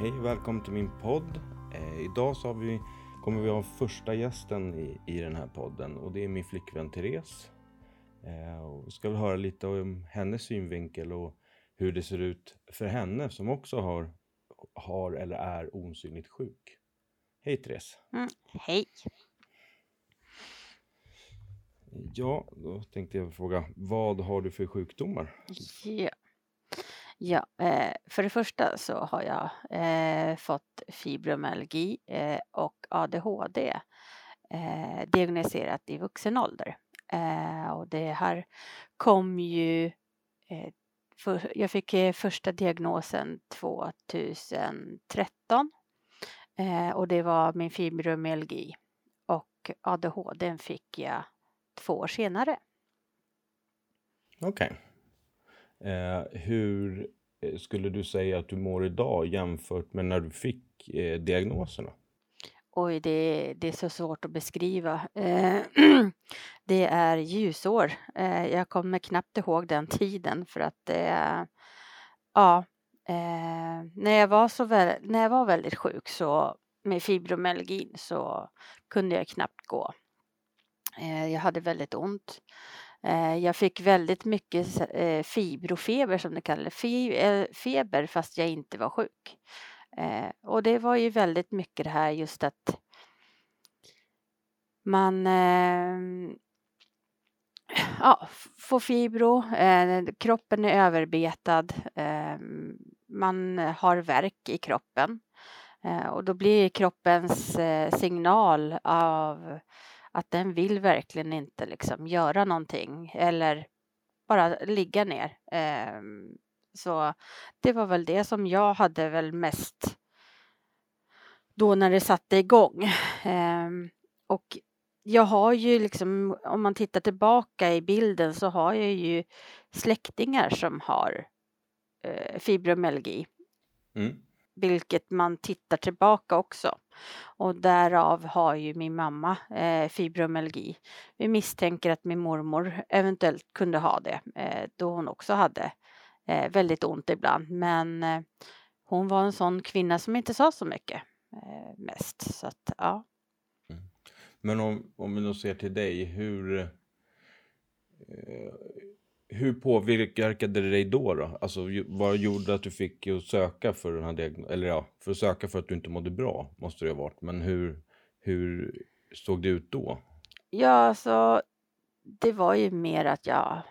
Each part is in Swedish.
Hej och välkommen till min podd. Eh, idag så vi, kommer vi ha första gästen i, i den här podden och det är min flickvän Therese. Eh, och vi ska väl höra lite om hennes synvinkel och hur det ser ut för henne som också har, har eller är osynligt sjuk. Hej Therese! Mm, hej! Ja, då tänkte jag fråga, vad har du för sjukdomar? Ja, ja eh, för det första så har jag eh, fått fibromyalgi eh, och ADHD eh, diagnostiserat i vuxen ålder. Eh, och det här kom ju eh, för, jag fick första diagnosen 2013 och det var min fibromyalgi och ADHD fick jag två år senare. Okej. Okay. Eh, hur eh, skulle du säga att du mår idag jämfört med när du fick eh, diagnoserna? Oj, det, det är så svårt att beskriva. Eh, det är ljusår. Eh, jag kommer knappt ihåg den tiden för att det. Ja, eh, när, jag var så när jag var väldigt sjuk så med fibromyalgin så kunde jag knappt gå. Eh, jag hade väldigt ont. Eh, jag fick väldigt mycket eh, fibrofeber som det kallas, eh, feber fast jag inte var sjuk. Och det var ju väldigt mycket det här just att man ehm, ja, får fibro, kroppen är överbetad, ehm, man har värk i kroppen och då blir kroppens signal av att den vill verkligen inte liksom göra någonting eller bara ligga ner. Ehm, så det var väl det som jag hade väl mest då när det satte igång. Ehm, och jag har ju liksom, om man tittar tillbaka i bilden så har jag ju släktingar som har eh, fibromyalgi. Mm vilket man tittar tillbaka också. Och därav har ju min mamma eh, fibromyalgi. Vi misstänker att min mormor eventuellt kunde ha det eh, då hon också hade eh, väldigt ont ibland. Men eh, hon var en sån kvinna som inte sa så mycket eh, mest. Så att, ja. Mm. Men om, om vi då ser till dig, hur eh, hur påverkade det dig då? då? Alltså, vad gjorde att du fick att söka för den här diagnosen? Eller ja, för att söka för att du inte mådde bra måste det ha varit. Men hur, hur såg det ut då? Ja, alltså det var ju mer att jag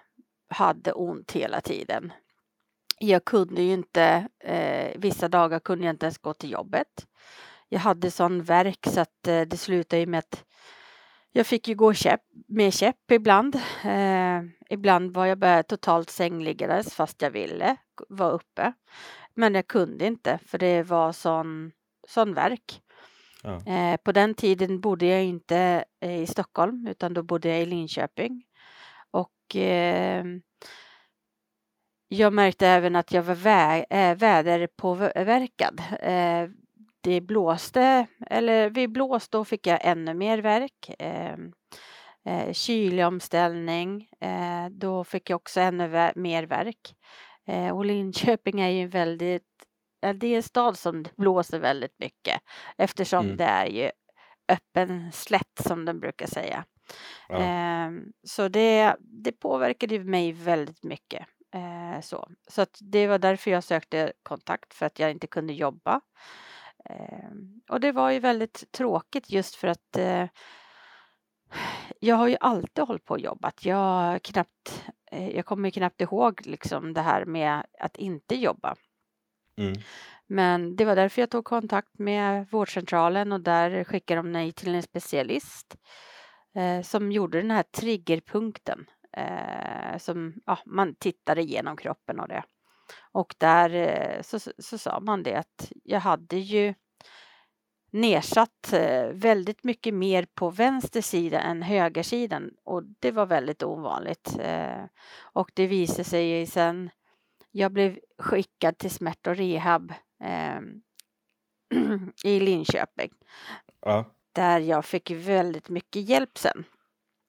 hade ont hela tiden. Jag kunde ju inte, eh, vissa dagar kunde jag inte ens gå till jobbet. Jag hade sån verk så att eh, det slutade ju med att jag fick ju gå käpp, med käpp ibland. Eh, ibland var jag totalt sängliggandes fast jag ville vara uppe. Men jag kunde inte för det var sån, sån verk. Ja. Eh, på den tiden bodde jag inte i Stockholm utan då bodde jag i Linköping. Och eh, jag märkte även att jag var vä äh, väderpåverkad. Eh, det blåste, eller vid blås då fick jag ännu mer verk. Eh, eh, kylig omställning, eh, då fick jag också ännu mer verk. Eh, och Linköping är ju väldigt, det är en stad som blåser väldigt mycket eftersom mm. det är ju öppen slätt som de brukar säga. Ja. Eh, så det, det påverkade mig väldigt mycket. Eh, så så det var därför jag sökte kontakt för att jag inte kunde jobba. Ehm, och det var ju väldigt tråkigt just för att eh, jag har ju alltid hållit på och jobbat. Jag, knappt, eh, jag kommer knappt ihåg liksom det här med att inte jobba. Mm. Men det var därför jag tog kontakt med vårdcentralen och där skickade de mig till en specialist eh, som gjorde den här triggerpunkten. Eh, som ja, man tittade igenom kroppen och det. Och där eh, så, så, så sa man det att jag hade ju nedsatt eh, väldigt mycket mer på vänster sida än högersidan och det var väldigt ovanligt. Eh, och det visade sig sen, jag blev skickad till smärt och rehab i Linköping. Ja. Där jag fick väldigt mycket hjälp sen.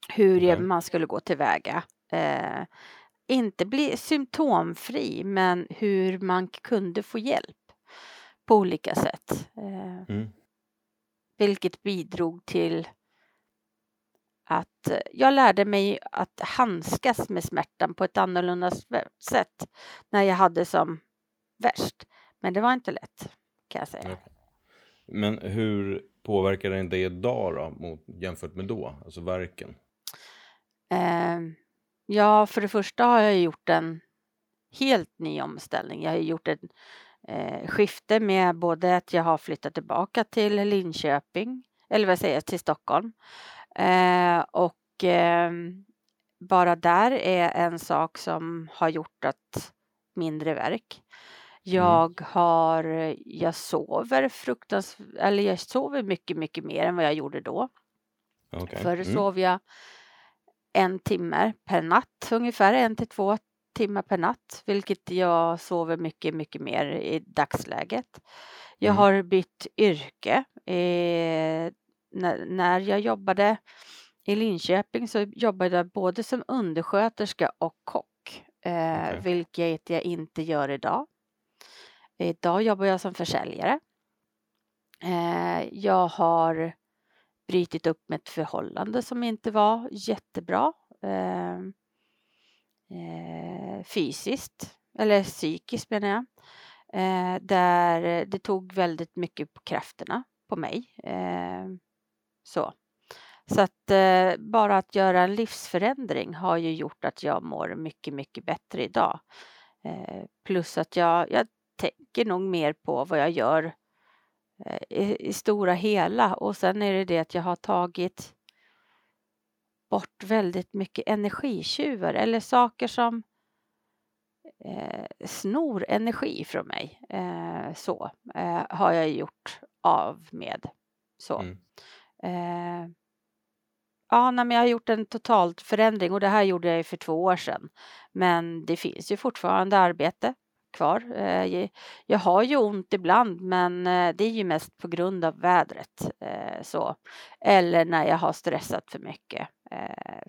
Hur mm. man skulle gå tillväga inte bli symptomfri men hur man kunde få hjälp på olika sätt. Eh, Mm. vilket bidrog till att eh, jag lärde mig att handskas med smärtan på ett annorlunda sätt när jag hade som värst. Men det var inte lätt kan jag säga. Men hur påverkar den dig idag då, mot, jämfört med då? Alltså verken? Eh, ja, för det första har jag gjort en helt ny omställning. Jag har gjort ett eh, skifte med både att jag har flyttat tillbaka till Linköping, eller vad säger jag, till Stockholm. Eh, och ehm, bara där är en sak som har gjort att mindre verk. Jag har, jag sover fruktansvärt, eller jag sover mycket, mycket mer än vad jag gjorde då. Okej. Förr Mm. sov jag en timme per natt, ungefär en till två timmar per natt, vilket jag sover mycket, mycket mer i dagsläget. Jag Mm. har bytt yrke. Eh, när, när jag jobbade i Linköping så jobbade jag både som undersköterska och kock, eh, Okej. vilket jag inte gör idag. Idag jobbar jag som försäljare. Eh, jag har brutit upp med ett förhållande som inte var jättebra. Eh, eh, fysiskt, eller psykiskt menar jag. Eh, där det tog väldigt mycket på krafterna på mig. Eh, så. Så att eh, bara att göra en livsförändring har ju gjort att jag mår mycket, mycket bättre idag. Eh, plus att jag, jag tänker nog mer på vad jag gör eh, i, i stora hela och sen är det det att jag har tagit bort väldigt mycket energitjuvar eller saker som eh, snor energi från mig. Eh, så eh, har jag gjort av med. Så. Mm. Eh, ja, nej, men jag har gjort en totalt förändring och det här gjorde jag ju för två år sedan. Men det finns ju fortfarande arbete kvar. Eh, jag, har ju ont ibland men eh, det är ju mest på grund av vädret. Eh, så. Eller när jag har stressat för mycket.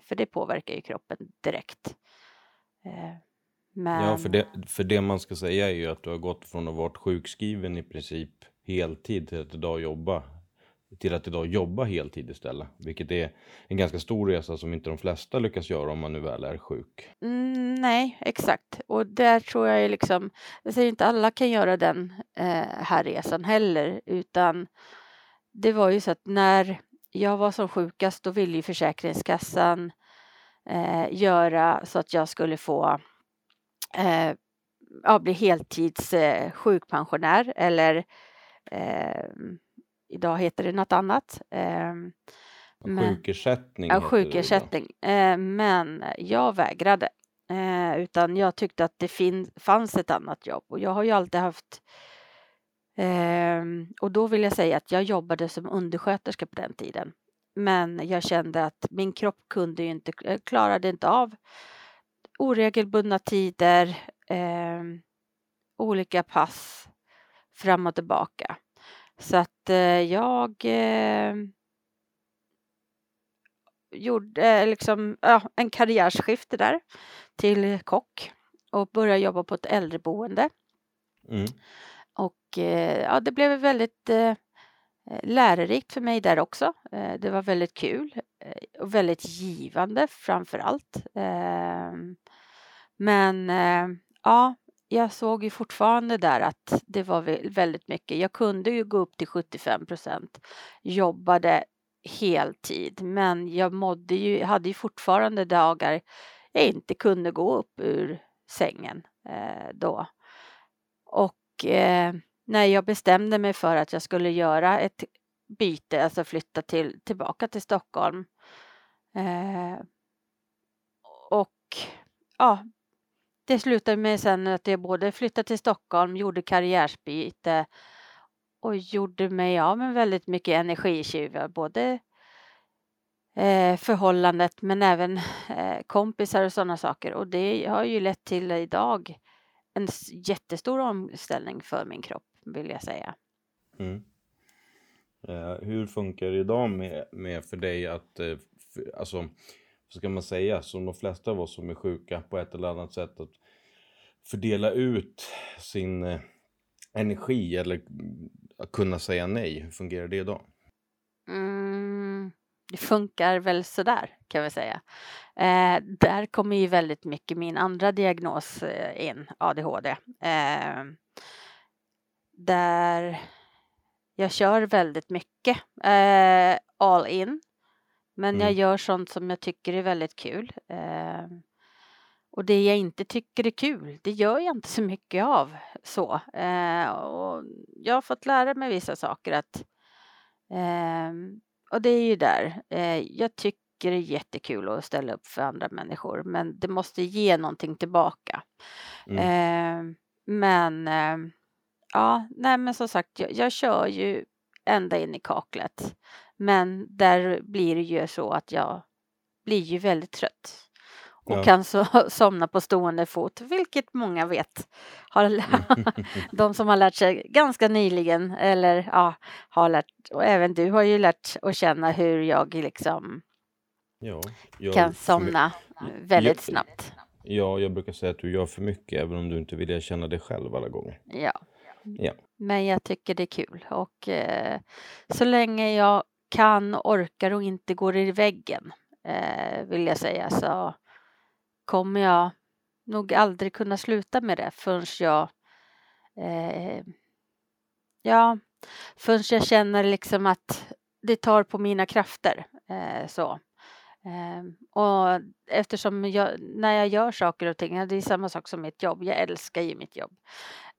För det påverkar ju kroppen direkt. Men... Ja, för det, för det man ska säga är ju att du har gått från att ha varit sjukskriven i princip heltid till att idag jobba till att idag jobba heltid istället. Vilket är en ganska stor resa som inte de flesta lyckas göra om man nu väl är sjuk. Mm, nej, exakt. Och där tror jag ju liksom, jag säger inte alla kan göra den eh, här resan heller, utan det var ju så att när jag var som sjukast, då ville ju Försäkringskassan eh, göra så att jag skulle få eh, ja, bli heltids eh, sjukpensionär eller eh, idag heter det något annat. Eh, Men- Sjukersättning Ja, sjukersättning. Eh, men jag vägrade. Eh, utan jag tyckte att det fin- fanns ett annat jobb och jag har ju alltid haft ehm, och då vill jag säga att jag jobbade som undersköterska på den tiden. Men jag kände att min kropp kunde inte, eh, klarade inte av oregelbundna tider, ehm, olika pass fram och tillbaka. Så att eh, jag eh, gjorde eh, liksom, ja, en karriärskifte där till kock och började jobba på ett äldreboende. Mm. Och ja, det blev väldigt eh, lärorikt för mig där också. Eh, det var väldigt kul eh, och väldigt givande framför allt. Eh, men ja, jag såg ju fortfarande där att det var väldigt mycket. Jag kunde ju gå upp till 75 procent, jobbade heltid, men jag mådde ju, hade ju fortfarande dagar jag inte kunde gå upp ur sängen eh, då. Och eh, när jag bestämde mig för att jag skulle göra ett byte, alltså flytta till, tillbaka till Stockholm. Eh, och ja, det slutade med sen att jag både flyttade till Stockholm, gjorde karriärsbyte och gjorde mig av med väldigt mycket energitjuvar, både eh, förhållandet men även eh, kompisar och sådana saker. Och det har ju lett till idag en jättestor omställning för min kropp, vill jag säga. Mm. Eh, hur funkar det idag med, med för dig att, eh, alltså, vad ska man säga, som de flesta av oss som är sjuka på ett eller annat sätt, att fördela ut sin, eh, energi eller att kunna säga nej? Hur fungerar det då? Mm, det funkar väl sådär kan vi säga. Eh, där kommer ju väldigt mycket min andra diagnos eh, in, ADHD. Eh, där jag kör väldigt mycket eh, all in. Men jag Mm. gör sånt som jag tycker är väldigt kul. Eh, och det jag inte tycker är kul, det gör jag inte så mycket av. Så. Eh, och jag har fått lära mig vissa saker att ehm, och det är ju där. Eh, jag tycker det är jättekul att ställa upp för andra människor, men det måste ge någonting tillbaka. Mm. Eh, men eh, ja, nej, men som sagt, jag, jag kör ju ända in i kaklet. Men där blir det ju så att jag blir ju väldigt trött och Ja. kan så, somna på stående fot, vilket många vet. Har, de som har lärt sig ganska nyligen eller ja, har lärt och även du har ju lärt att känna hur jag liksom Ja, jag, kan somna väldigt Jag- snabbt. ja, jag brukar säga att du gör för mycket även om du inte vill erkänna det själv alla gånger. Ja. Ja. Men jag tycker det är kul och eh, så länge jag kan, orkar och inte går i väggen eh, vill jag säga så kommer jag nog aldrig kunna sluta med det förrän jag eh, ja, förrän jag känner liksom att det tar på mina krafter. Eh, så. Eh, och eftersom jag, när jag gör saker och ting, det är samma sak som mitt jobb, jag älskar ju mitt jobb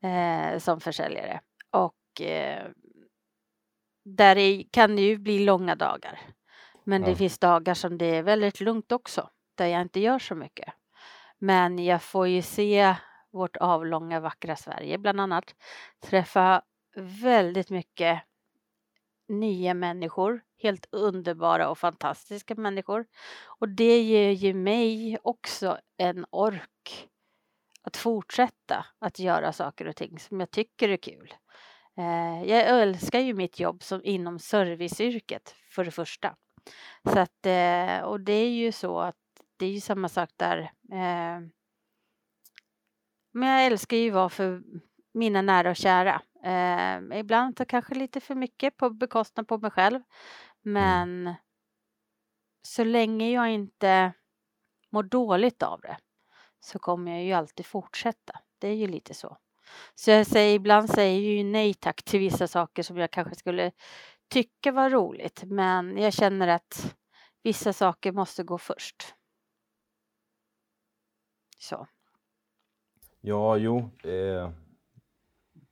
eh, som försäljare. Och eh, där är, kan det ju bli långa dagar. Men det Ja. finns dagar som det är väldigt lugnt också, där jag inte gör så mycket. Men jag får ju se vårt avlånga vackra Sverige bland annat. Träffa väldigt mycket nya människor, helt underbara och fantastiska människor. Och det ger ju mig också en ork att fortsätta att göra saker och ting som jag tycker är kul. Eh, jag älskar ju mitt jobb som inom serviceyrket för det första. Så att, eh, och det är ju så att det är ju samma sak där. Eh, men jag älskar ju att vara för mina nära och kära. Eh, ibland så kanske lite för mycket på bekostnad på mig själv. Men så länge jag inte mår dåligt av det så kommer jag ju alltid fortsätta. Det är ju lite så. Så jag säger, ibland säger jag ju nej tack till vissa saker som jag kanske skulle tycka var roligt. Men jag känner att vissa saker måste gå först. Så. Ja, jo. Eh,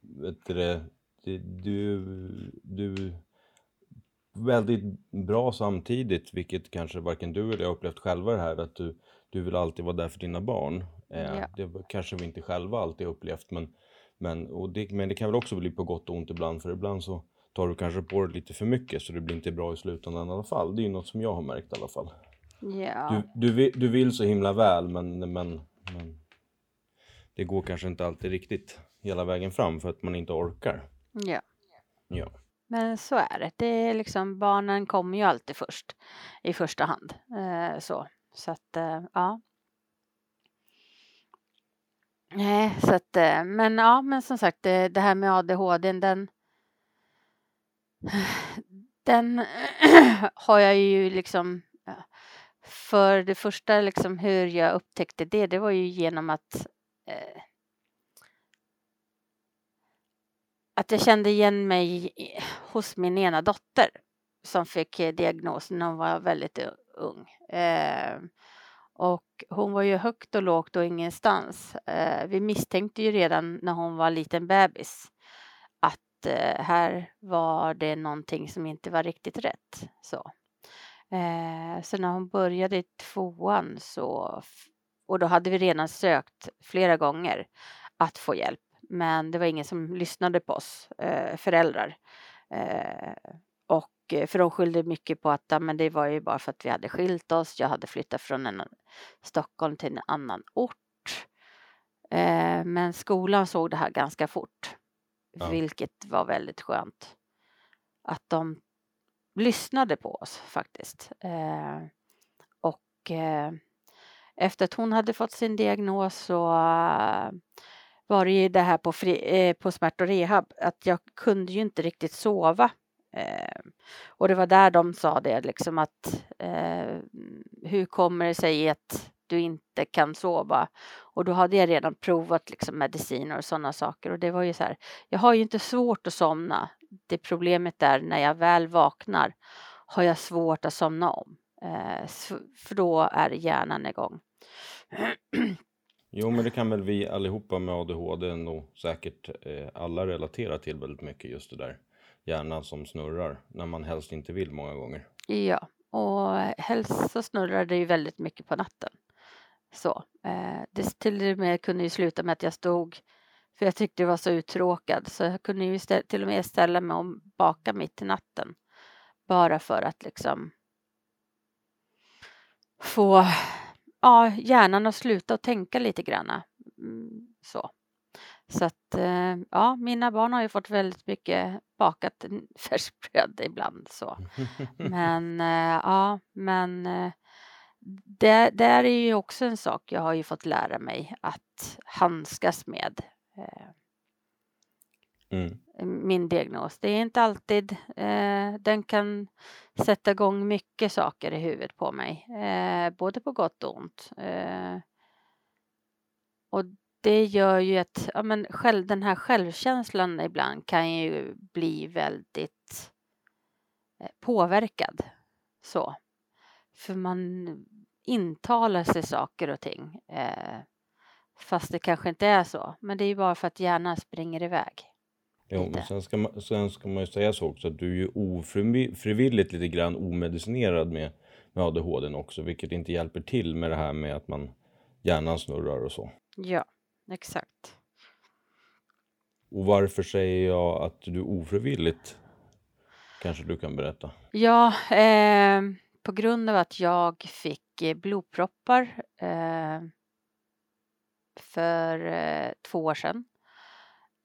vet du, du, du väldigt bra samtidigt, vilket kanske varken du eller jag upplevt själva det här, att du, du vill alltid vara där för dina barn. Eh, Ja. Det kanske vi inte själva alltid upplevt, men, men, och det, men det kan väl också bli på gott och ont ibland, för ibland så tar du kanske på dig lite för mycket så det blir inte bra i slutändan i alla fall. Det är ju något som jag har märkt i alla fall. Ja. Du, du, du vill så himla väl men, men, men det går kanske inte alltid riktigt hela vägen fram för att man inte orkar. ja. Ja, Men så är det. det är liksom, barnen kommer ju alltid först i första hand. Eh, så. så att eh, ja. Nej, så att, eh, men ja, men som sagt det, det här med ADHD, den den har jag ju liksom för det första liksom hur jag upptäckte det, det var ju genom att eh, att jag kände igen mig hos min ena dotter som fick eh, diagnosen när hon var väldigt ung. Eh, och hon var ju högt och lågt och ingenstans. Eh, vi misstänkte ju redan när hon var liten bebis att eh, här var det någonting som inte var riktigt rätt. Så, eh, så när hon började i tvåan så, och då hade vi redan sökt flera gånger att få hjälp. Men det var ingen som lyssnade på oss eh, föräldrar. Eh, och eh, för de skyllde mycket på att men det var ju bara för att vi hade skilt oss. Jag hade flyttat från en, Stockholm till en annan ort. Eh, men skolan såg det här ganska fort. Ja. Vilket var väldigt skönt. Att de lyssnade på oss faktiskt. Eh, och eh, efter att hon hade fått sin diagnos så eh, var det ju det här på, fri, eh, på smärt och rehab att jag kunde ju inte riktigt sova. Eh, och det var där de sa det liksom att eh, hur kommer det sig att du inte kan sova? Och då hade jag redan provat liksom mediciner och sådana saker och det var ju så här. Jag har ju inte svårt att somna. Det problemet är när jag väl vaknar har jag svårt att somna om. Eh, för då är hjärnan igång. Jo, men det kan väl vi allihopa med ADHD nog säkert eh, alla relatera till väldigt mycket just det där hjärnan som snurrar när man helst inte vill många gånger. Ja, och helst så snurrar det ju väldigt mycket på natten. Så eh, det till och med kunde ju sluta med att jag stod för jag tyckte det var så uttråkad så jag kunde ju till och med ställa mig och baka mitt i natten bara för att liksom få ja, hjärnan att sluta och tänka lite granna. Mm, så. Så att eh, ja, mina barn har ju fått väldigt mycket bakat färskbröd ibland så. Men eh, ja, men eh, det, det är ju också en sak jag har ju fått lära mig att handskas med. Mm. Eh, min diagnos. Det är inte alltid eh, den kan sätta igång mycket saker i huvudet på mig, eh, både på gott och ont. och det gör ju att ja, men själv, den här självkänslan ibland kan ju bli väldigt påverkad. Så. För man intalar sig saker och ting. Fast det kanske inte är så. Men det är ju bara för att hjärnan springer iväg. Jo, men sen ska, man, sen ska man ju säga så också att du är ju ofrivilligt lite grann omedicinerad med, med ADHD också, vilket inte hjälper till med det här med att man hjärnan snurrar och så. Ja. Exakt. Och varför säger jag att du ofrivilligt? Kanske du kan berätta? Ja, eh, på grund av att jag fick eh, blodproppar eh, för eh, två år sedan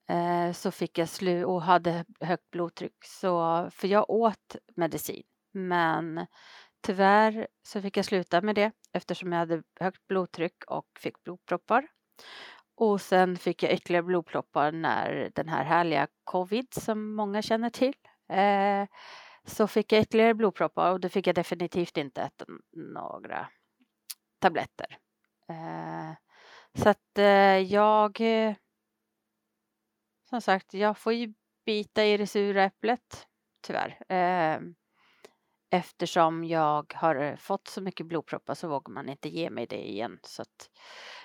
eh, så fick jag slu och hade högt blodtryck. Så, för jag åt medicin, men tyvärr så fick jag sluta med det eftersom jag hade högt blodtryck och fick blodproppar. Och sen fick jag ytterligare blodproppar när den här härliga covid som många känner till. Eh, så fick jag ytterligare blodproppar och då fick jag definitivt inte äta några tabletter. Eh, så att eh, jag eh, som sagt, jag får ju bita i det sura äpplet tyvärr. Eh, eftersom jag har eh, fått så mycket blodproppar så vågar man inte ge mig det igen. Så att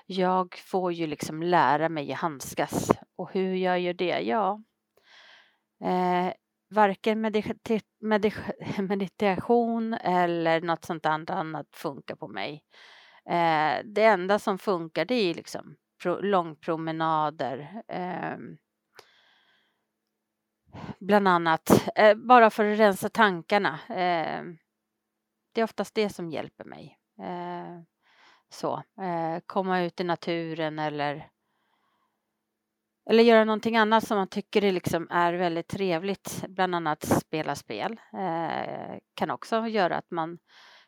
jag får ju liksom lära mig att handskas. Och hur jag gör det? Ja, eh, varken medita meditation eller något sånt annat funkar på mig. Eh, det enda som funkar det är liksom långpromenader. Eh, bland annat, eh, bara för att rensa tankarna. Eh, det är oftast det som hjälper mig. Eh, så, eh, komma ut i naturen eller eller göra någonting annat som man tycker det liksom är väldigt trevligt, bland annat spela spel. Eh, kan också göra att man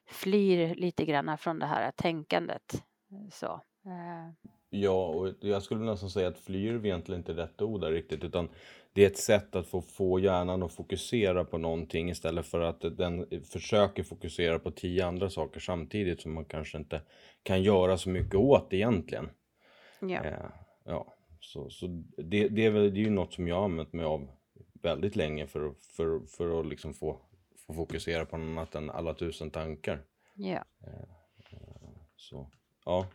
flyr lite grann från det här tänkandet. Så, eh. Ja, och jag skulle nästan säga att flyr är egentligen inte rätt ord där riktigt, utan det är ett sätt att få, få hjärnan att fokusera på någonting istället för att den försöker fokusera på tio andra saker samtidigt som man kanske inte kan göra så mycket åt egentligen. Ja. Eh, ja. Så, så det, det, är väl, det är ju något som jag har använt mig av väldigt länge för, för, för att liksom få, få fokusera på något annat än alla tusen tankar. Ja. Eh, så, ja.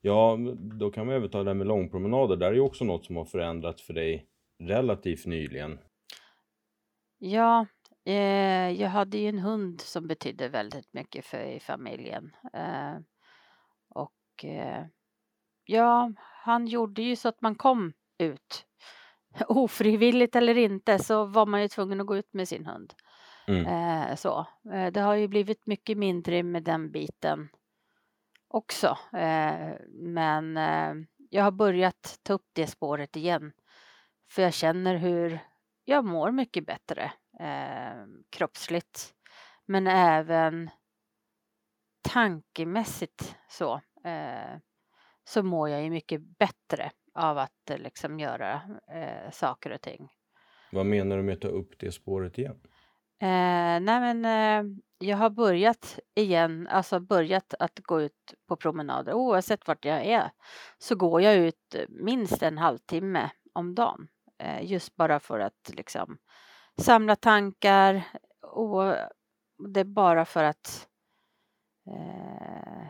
Ja, då kan vi överta det här med långpromenader. Där är ju också något som har förändrats för dig relativt nyligen. Ja, eh, jag hade ju en hund som betydde väldigt mycket för familjen. Eh, och eh, ja, han gjorde ju så att man kom ut. Ofrivilligt eller inte så var man ju tvungen att gå ut med sin hund. Mm. Eh, så. Eh, det har ju blivit mycket mindre med den biten också. Eh, men jag har börjat ta upp det spåret igen för jag känner hur jag mår mycket bättre kroppsligt. Men även tankemässigt så, så mår jag ju mycket bättre av att liksom göra saker och ting. Vad menar du med att ta upp det spåret igen? Eh, nej men eh, jag har börjat igen, alltså börjat att gå ut på promenader. Oavsett vart jag är så går jag ut minst en halvtimme om dagen. Eh, just bara för att liksom samla tankar och det är bara för att eh,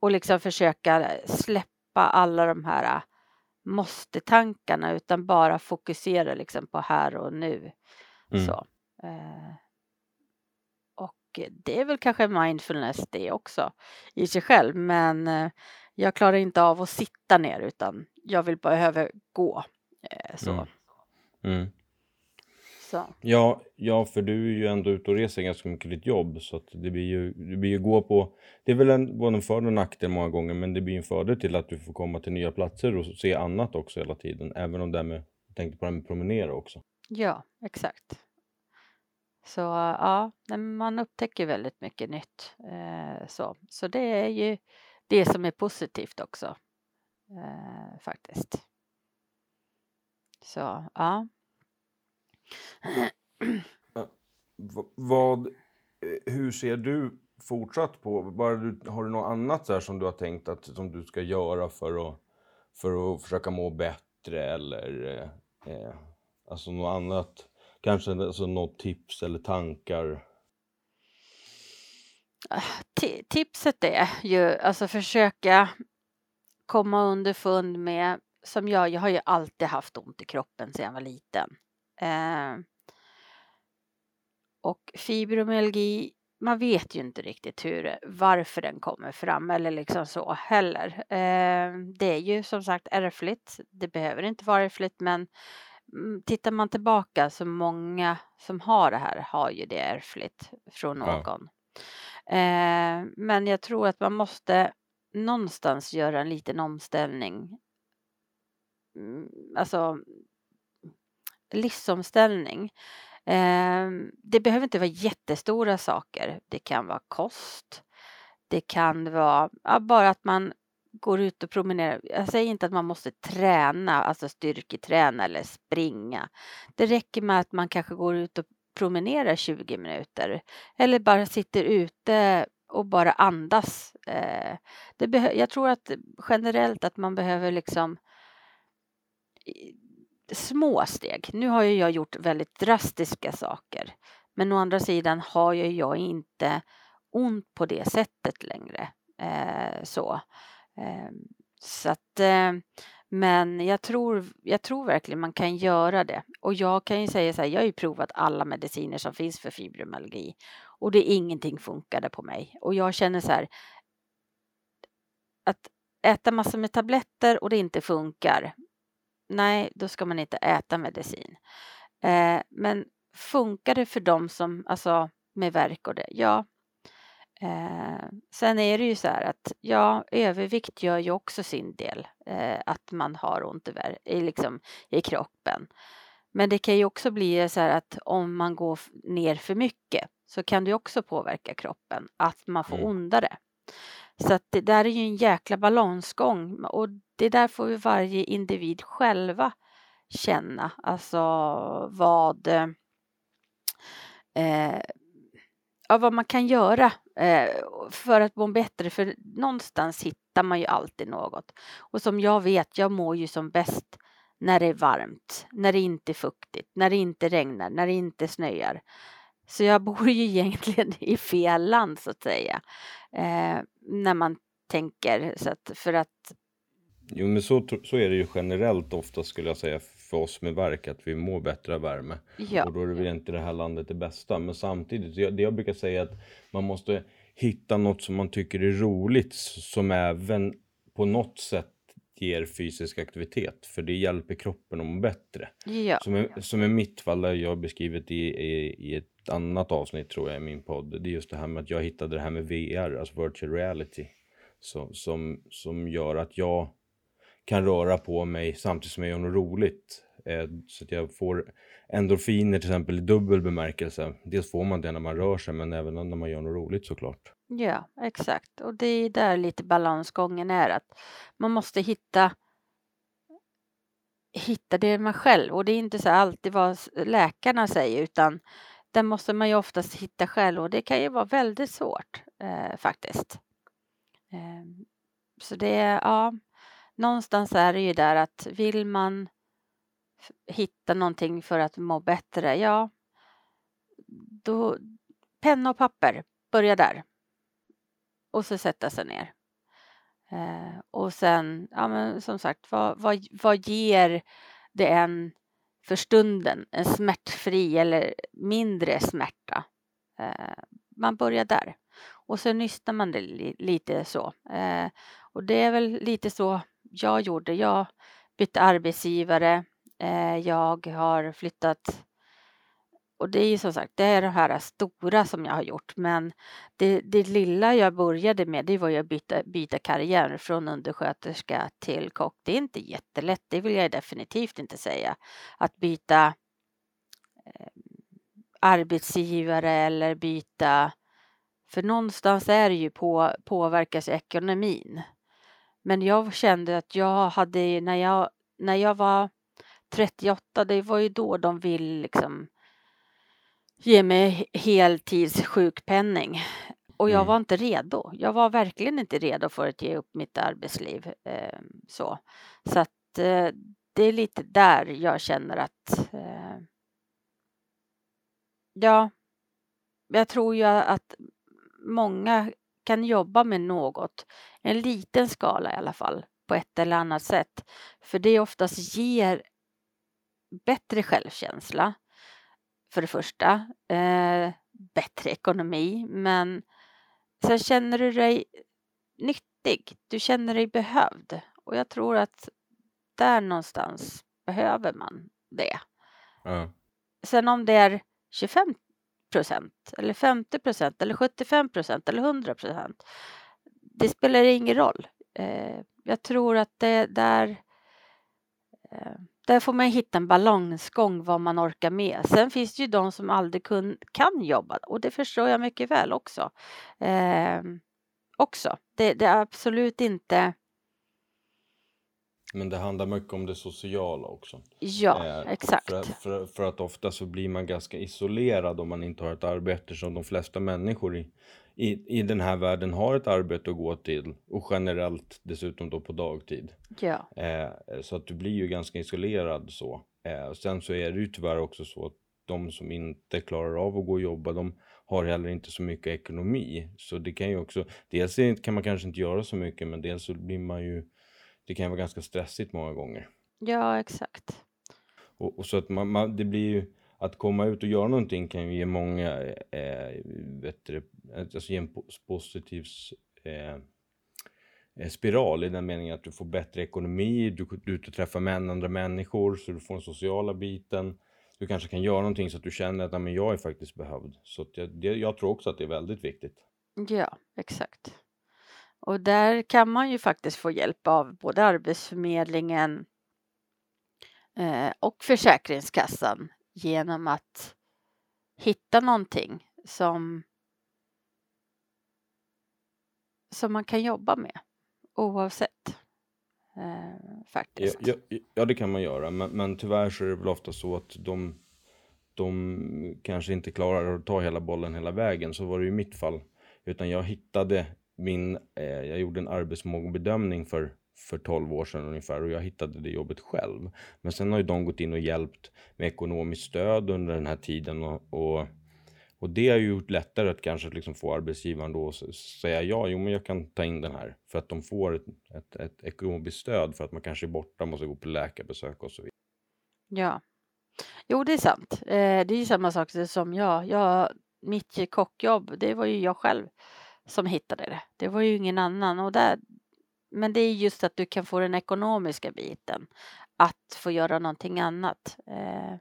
och liksom försöka släppa alla de här måste-tankarna utan bara fokusera liksom på här och nu. Mm. Så. Eh, och det är väl kanske mindfulness det också i sig själv men eh, jag klarar inte av att sitta ner utan jag vill behöva gå. Eh, så. Mm. Mm. så. Ja, ja, för du är ju ändå ute och reser ganska mycket i ditt jobb så att det blir ju, det blir ju gå på, det är väl en, både en fördel och nackdel många gånger men det blir en fördel till att du får komma till nya platser och se annat också hela tiden, även om det med, jag tänkte på det här med promenera också. Ja, exakt. Så ja, man upptäcker väldigt mycket nytt. Eh, så. så det är ju det som är positivt också. Eh, faktiskt. Så ja. Vad, eh, hur ser du fortsatt på, bara du, har du något annat så som du har tänkt att som du ska göra för att, för att försöka må bättre eller eh alltså något annat, kanske alltså något tips eller tankar? Ah, tipset är ju alltså försöka komma underfund med som jag, jag har ju alltid haft ont i kroppen sedan jag var liten. Eh, och fibromyalgi, man vet ju inte riktigt hur, varför den kommer fram eller liksom så heller. Eh, det är ju som sagt ärftligt. Det behöver inte vara ärftligt men tittar man tillbaka så många som har det här har ju det ärftligt från någon. Ja. Eh, men jag tror att man måste någonstans göra en liten omställning Mm, alltså livsomställning. Ehm, det behöver inte vara jättestora saker. Det kan vara kost. Det kan vara ja, bara att man går ut och promenerar. Jag säger inte att man måste träna, alltså styrketräna eller springa. Det räcker med att man kanske går ut och promenerar 20 minuter eller bara sitter ute och bara andas. Eh. Det jag tror att generellt att man behöver liksom små steg. Nu har ju jag gjort väldigt drastiska saker. Men å andra sidan har ju jag inte ont på det sättet längre. Eh, så. Ehm, så att, eh, men jag tror, jag tror verkligen man kan göra det. Och jag kan ju säga så här, jag har ju provat alla mediciner som finns för fibromyalgi och det är ingenting funkade på mig. Och jag känner så här att äta massor med tabletter och det inte funkar nej, då ska man inte äta medicin. Eh, men funkar det för dem som, alltså med verk och det? Ja. Eh, sen är det ju så här att ja, övervikt gör ju också sin del, eh, att man har ont i, i, liksom, i kroppen. Men det kan ju också bli så här att om man går ner för mycket så kan det också påverka kroppen, att man får mm. ondare. Så att det där är ju en jäkla balansgång och det där får ju varje individ själva känna, alltså vad eh, ja, vad man kan göra eh, Eh, för att må bättre. För någonstans hittar man ju alltid något. Och som jag vet, jag mår ju som bäst när det är varmt, när det inte är fuktigt, när det inte regnar, när det inte snöar. Så jag bor ju egentligen i fel land så att säga. Eh, när man tänker så att för att Jo men så, så är det ju generellt ofta skulle jag säga för oss med verk att vi mår bättre av värme. Ja. Och då är det väl inte det här landet det bästa. Men samtidigt, det jag brukar säga är att man måste hitta något som man tycker är roligt som även på något sätt ger fysisk aktivitet. För det hjälper kroppen att må bättre. Ja. Som, i, som i mitt fall, jag har beskrivit i, i, i ett annat avsnitt tror jag i min podd. Det är just det här med att jag hittade det här med VR, alltså virtual reality. Så, som, som gör att jag kan röra på mig samtidigt som jag gör något roligt. Eh, så att jag får endorfiner till exempel i dubbel bemärkelse. Dels får man det när man rör sig men även när man gör något roligt såklart. Ja, exakt. Och det är där lite balansgången är att man måste hitta hitta det man själv och det är inte så alltid vad läkarna säger utan den måste man ju oftast hitta själv och det kan ju vara väldigt svårt eh, faktiskt. Eh, så det är, ja, någonstans är det ju där att vill man hitta någonting för att må bättre, ja, då penna och papper, börja där. Och så sätta sig ner. Eh, och sen, ja men som sagt, vad, vad, vad ger det en för stunden, en smärtfri eller mindre smärta? Eh, man börjar där. Och så nystar man det li, lite så. Eh, och det är väl lite så jag gjorde. Jag bytte arbetsgivare. Eh, jag har flyttat och det är ju som sagt, det är de här stora som jag har gjort, men det, det lilla jag började med, det var ju att byta, byta karriär från undersköterska till kock. Det är inte jättelätt, det vill jag definitivt inte säga. Att byta eh, arbetsgivare eller byta, för någonstans är det ju på, påverkas ekonomin. Men jag kände att jag hade, när jag, när jag var 38, det var ju då de vill liksom ge mig heltidssjukpenning. Och jag mm. var inte redo. Jag var verkligen inte redo för att ge upp mitt arbetsliv. Eh, så så att eh, det är lite där jag känner att eh, ja, jag tror ju att många kan jobba med något, en liten skala i alla fall, på ett eller annat sätt. För det oftast ger bättre självkänsla för det första. Eh, bättre ekonomi, men sen känner du dig nyttig. Du känner dig behövd och jag tror att där någonstans behöver man det. Ja. Sen om det är 25 procent eller 50 procent eller 75 procent eller 100 procent. Det spelar ingen roll. Eh, jag tror att det där eh, där får man hitta en balansgång vad man orkar med. Sen finns det ju de som aldrig kun, kan jobba och det förstår jag mycket väl också. Eh, också. Det, det, är absolut inte men det handlar mycket om det sociala också. Ja, eh, exakt. För, för, för, att ofta så blir man ganska isolerad om man inte har ett arbete som de flesta människor i, i, i den här världen har ett arbete att gå till och generellt dessutom då på dagtid. Ja. Eh, så att du blir ju ganska isolerad så. Eh, sen så är det ju tyvärr också så att de som inte klarar av att gå och jobba, de har heller inte så mycket ekonomi. Så det kan ju också, dels kan man kanske inte göra så mycket, men dels så blir man ju, det kan vara ganska stressigt många gånger. Ja, exakt. Och, och så att man, man, det blir ju, att komma ut och göra någonting kan ju ge många, eh, vet du, alltså ge en positiv eh, eh, spiral i den meningen att du får bättre ekonomi, du, du träffar män, andra människor så du får den sociala biten. Du kanske kan göra någonting så att du känner att men jag är faktiskt behövd. Så jag, jag tror också att det är väldigt viktigt. Ja, exakt. Och där kan man ju faktiskt få hjälp av både Arbetsförmedlingen eh, och Försäkringskassan genom att hitta någonting som som man kan jobba med oavsett. Eh, faktiskt. Ja, ja, ja, det kan man göra, men, men tyvärr så är det väl ofta så att de, de kanske inte klarar att ta hela bollen hela vägen. Så var det i mitt fall. Utan jag hittade min, eh, jag gjorde en arbetsmågbedömning för för 12 år sedan ungefär och jag hittade det jobbet själv. Men sen har ju de gått in och hjälpt med ekonomiskt stöd under den här tiden och, och, och det har ju gjort lättare att kanske liksom få arbetsgivaren då att säga ja, jo men jag kan ta in den här för att de får ett, ett, ett ekonomiskt stöd för att man kanske är borta, måste gå på läkarbesök och så vidare. Ja, jo det är sant. Eh, det är ju samma sak som jag. jag mitt kockjobb, det var ju jag själv som hittade det. Det var ju ingen annan och där, men det är just att du kan få den ekonomiska biten. Att få göra någonting annat. Eh.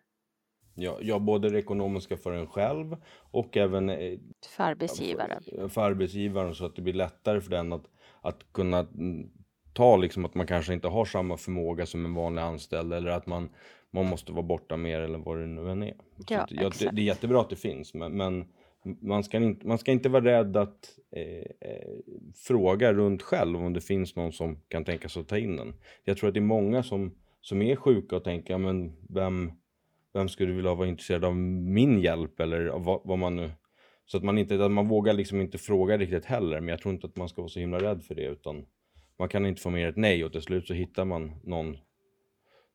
Ja, ja, både det ekonomiska för en själv och även eh, för arbetsgivaren. För, för, arbetsgivaren så att det blir lättare för den att, att kunna mm, ta liksom att man kanske inte har samma förmåga som en vanlig anställd eller att man, man måste vara borta mer eller vad det nu än är. Ja, att, ja, det, det, är jättebra att det finns men, men man ska, inte, man ska inte vara rädd att eh, eh, fråga runt själv om det finns någon som kan tänka sig att ta in den. Jag tror att det är många som, som är sjuka och tänker, men vem, vem skulle vilja vara intresserad av min hjälp eller av vad, vad man nu så att man inte, att man vågar liksom inte fråga riktigt heller, men jag tror inte att man ska vara så himla rädd för det utan man kan inte få mer ett nej och till slut så hittar man någon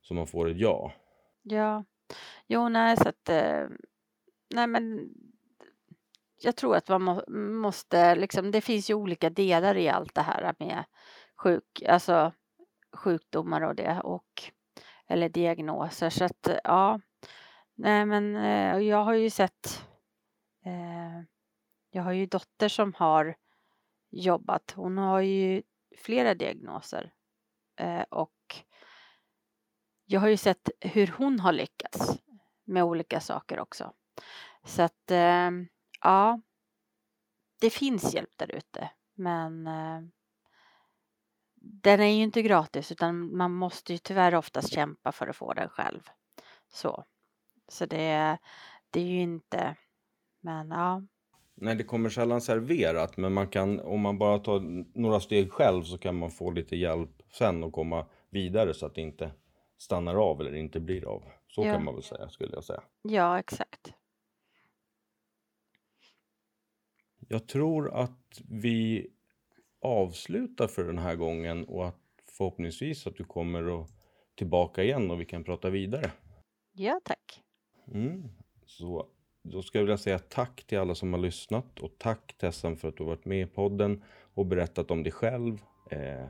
som man får ett ja. Ja, jo nej så att, eh, nej men jag tror att man må, måste, liksom, det finns ju olika delar i allt det här med sjuk, alltså sjukdomar och det och eller diagnoser så att ja, nej men eh, jag har ju sett eh, jag har ju dotter som har jobbat. Hon har ju flera diagnoser eh, och jag har ju sett hur hon har lyckats med olika saker också. Så att eh, ja, det finns hjälp där ute, men eh, den är ju inte gratis utan man måste ju tyvärr oftast kämpa för att få den själv. Så, så det, det är ju inte, men ja. Nej, det kommer sällan serverat, men man kan, om man bara tar några steg själv så kan man få lite hjälp sen och komma vidare så att det inte stannar av eller inte blir av. Så Ja. kan man väl säga, skulle jag säga. Ja, exakt. Jag tror att vi avslutar för den här gången och att förhoppningsvis att du kommer att tillbaka igen och vi kan prata vidare. Ja, tack. Mm. Så då ska jag vilja säga tack till alla som har lyssnat och tack Tessan för att du har varit med i podden och berättat om dig själv. Eh,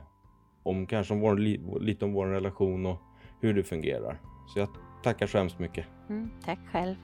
om kanske om vår, li, lite om vår relation och hur det fungerar. Så jag tackar så hemskt mycket. Mm, tack själv.